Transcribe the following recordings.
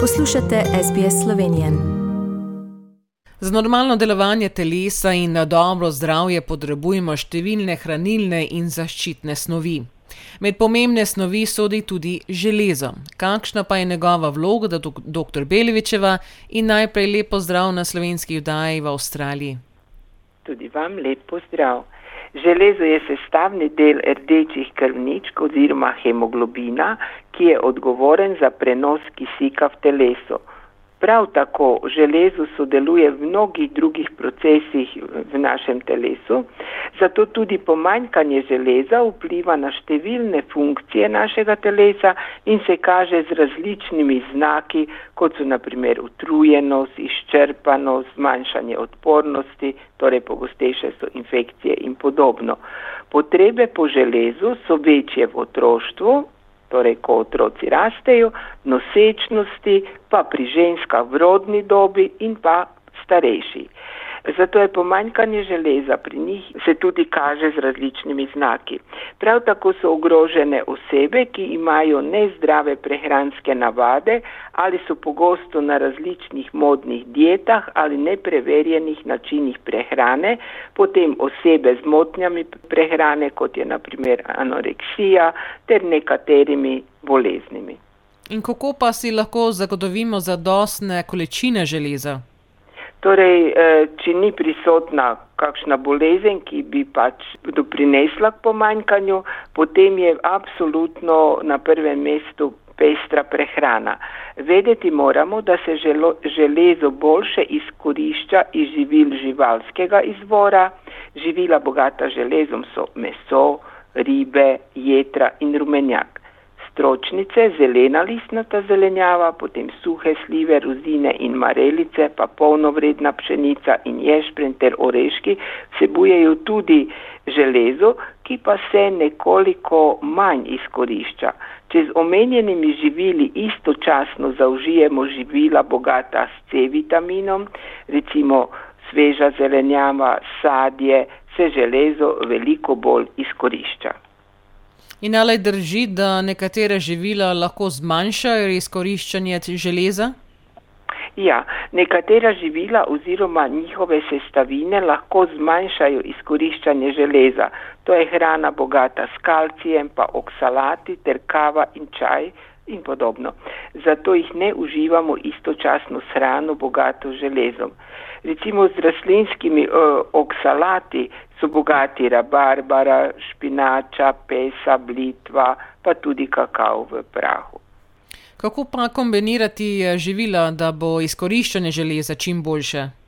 Poslušate SBS Slovenijo. Za normalno delovanje telesa in na dobro zdravje potrebujemo številne hranilne in zaščitne snovi. Med pomembne snovi sodi tudi železo. Kakšna pa je njegova vloga, da dr. Belevičeva in najprej lepo zdrav na slovenski vdaji v Avstraliji? Tudi vam lepo zdrav. Železo je sestavni del rdečih krvničk oziroma hemoglobina, ki je odgovoren za prenos kisika v telesu. Prav tako železo sodeluje v mnogih drugih procesih v našem telesu, zato tudi pomanjkanje železa vpliva na številne funkcije našega telesa in se kaže z različnimi znaki, kot so naprimer utrujenost, izčrpanost, zmanjšanje odpornosti, torej pogostejše so infekcije in podobno. Potrebe po železu so večje v otroštvu, torej ko otroci rastejo, nosečnosti, pa pri ženskah v rodni dobi in pa starejši. Zato je pomanjkanje železa pri njih se tudi kaže z različnimi znaki. Prav tako so ogrožene osebe, ki imajo nezdrave prehranske navade ali so pogosto na različnih modnih dietah ali nepreverjenih načinih prehrane, potem osebe z motnjami prehrane, kot je naprimer anoreksija, ter nekaterimi boleznimi. In kako pa si lahko zagotovimo zadostne količine železa? Torej, eh, če ni prisotna kakšna bolezen, ki bi pač doprinesla k pomanjkanju, potem je absolutno na prvem mestu pestra prehrana. Vedeti moramo, da se želo, železo boljše izkorišča iz živil živalskega izvora. Živila bogata železom so meso, ribe, jetra in rumenjak stročnice, zelena listnata zelenjava, potem suhe slive, rozine in marelice, pa polnovredna pšenica in ješpren ter oreški vsebujejo tudi železo, ki pa se nekoliko manj izkorišča. Če z omenjenimi živili istočasno zaužijemo živila bogata s C vitaminom, recimo sveža zelenjava, sadje, se železo veliko bolj izkorišča. In ali drži, da nekatere živila lahko zmanjšajo izkoriščanje železa? Ja, nekatera živila oziroma njihove sestavine lahko zmanjšajo izkoriščanje železa. To je hrana bogata s kalcijem, pa oksalati ter kava in čaj in podobno. Zato jih ne uživamo istočasno s hrano bogato železom. Recimo z rastlinskimi uh, oksalati so bogati rabarbara, špinača, pesa, blitva, pa tudi kakav v prahu. Kako pa kombinirati eh, živila, da bo izkoriščanje železa čim boljše?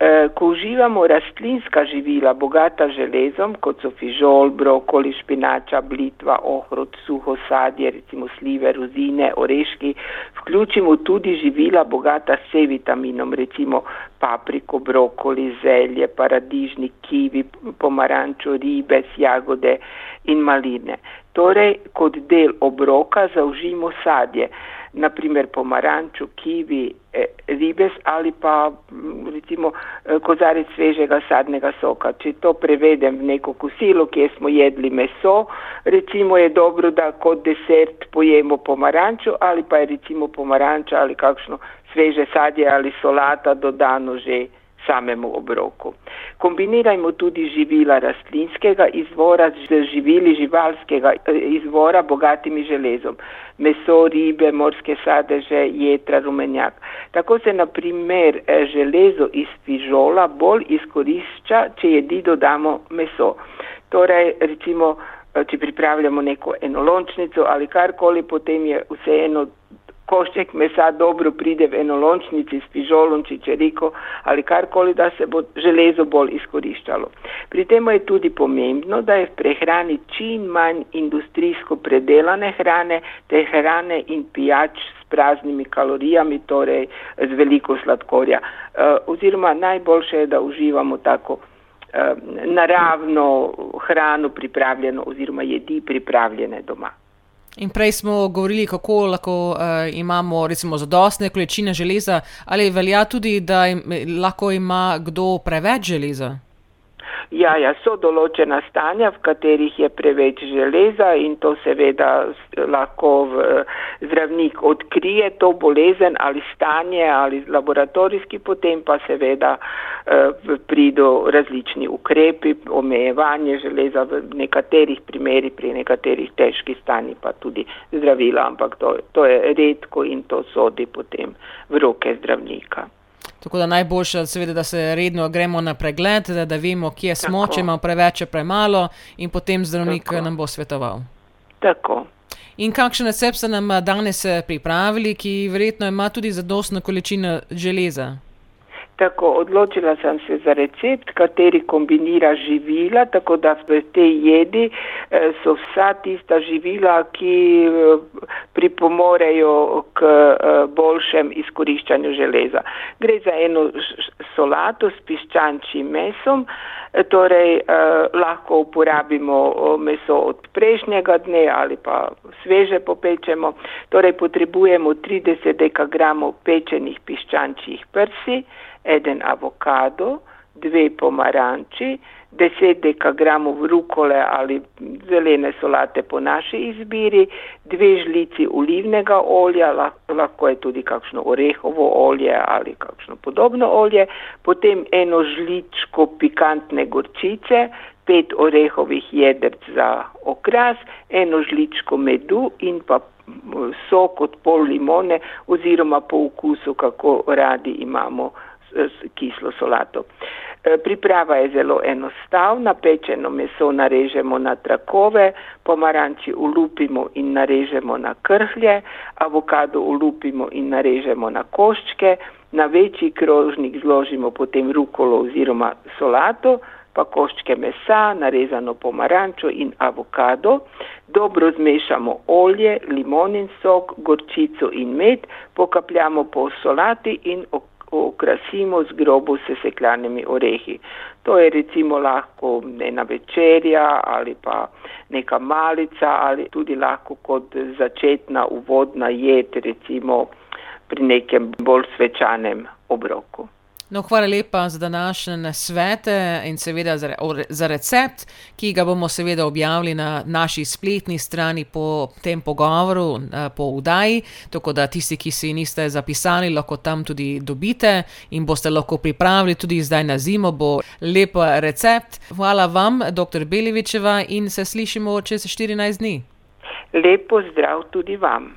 E, ko uživamo rastlinska živila, bogata železom, kot so fižol, brokoli, špinača, blitva, ohrod, suho sadje, recimo slive, rozine, oreški, vključimo tudi živila bogata s C-vitaminom, recimo papriko, brokoli, zelje, paradižnik, kivi, pomarančo, ribe, jagode in maline. Torej, kot del obroka zaužimo sadje naprimer pomaranču, kivi, eh, ribes ali pa mm, recimo eh, kozarec svežega sadnega soka. Če to prevedem v neko kosilo, kjer smo jedli meso, recimo je dobro, da kot desert pojemo pomaranču ali pa je recimo pomaranča ali kakšno sveže sadje ali solata dodano že samemu obroku. Kombinirajmo tudi živila rastlinskega izvora z živili živalskega eh, izvora bogatimi železom. Meso, ribe, morske sadeže, jetra, rumenjak. Tako se na primer eh, železo iz fižola bolj izkorišča, če jedi dodamo meso. Torej, recimo, eh, če pripravljamo neko enolončnico ali karkoli, potem je vseeno košček mesa dobro pride v enolončnici s fižolom, čičeriko ali karkoli, da se bo železo bolj izkoriščalo. Pri tem je tudi pomembno, da je v prehrani čim manj industrijsko predelane hrane, te hrane in pijač s praznimi kalorijami, torej z veliko sladkorja. Uh, oziroma najboljše je, da uživamo tako uh, naravno hrano pripravljeno oziroma jedi pripravljene doma. In prej smo govorili, kako lahko uh, imamo recimo zadostne količine železa, ali velja tudi, da im, lahko ima kdo preveč železa? Ja, ja, so določena stanja, v katerih je preveč železa in to seveda lahko zdravnik odkrije to bolezen ali stanje ali laboratorijski, potem pa seveda prido različni ukrepi, omejevanje železa v nekaterih primerih, pri nekaterih težkih stanjih pa tudi zdravila, ampak to, to je redko in to sodi potem v roke zdravnika. Tako da najboljše, seveda, da se redno gremo na pregled, da, da vemo, kje smo, Tako. če imamo preveč, premalo, in potem zdravnik Tako. nam bo svetoval. Tako. In kakšen recept ste nam danes eh, pripravili, ki verjetno ima tudi zadostno količino železa? Tako, odločila sem se za recept, kateri kombinira živila, tako da v tej jedi eh, so vsa tista živila, ki eh, pripomorejo k eh, boljšem izkoriščanju železa. Gre za eno solato s piščančjim mesom, torej lahko uporabimo meso od prejšnjega dne ali pa sveže popečemo. Torej potrebujemo 30 dekagramov pečenih piščančjih prsi, eden avokado, dve pomaranči, deset dekagramov rukole ali zelene solate po naši izbiri, dve žlici olivnega olja, lahko je tudi kakšno orehovo olje ali kakšno podobno olje, potem eno žličko pikantne gorčice, pet orehovih jedrc za okras, eno žličko medu in pa sok od pol limone oziroma po okusu, kako radi imamo kislo solato. E, priprava je zelo enostavna, pečeno meso narežemo na trakove, pomaranči ulupimo in narežemo na krhlje, avokado ulupimo in narežemo na koščke, na večji krožnik zložimo potem rukolo oziroma solato, pa koščke mesa, narezano pomarančo in avokado, dobro zmešamo olje, limonin sok, gorčico in med, pokapljamo po solati in okrepimo okrasimo z grobo sesekljanimi orehi. To je recimo lahko ena večerja ali pa neka malica ali tudi lahko kot začetna uvodna jed recimo pri nekem bolj svečanem obroku. No, hvala lepa za današnje svete in seveda za, za recept, ki ga bomo seveda objavili na naši spletni strani po tem pogovoru, po vdaji. Tako da tisti, ki si niste zapisali, lahko tam tudi dobite in boste lahko pripravili tudi zdaj na zimo, bo lep recept. Hvala vam, dr. Belevičeva, in se slišimo čez 14 dni. Lepo zdrav tudi vam.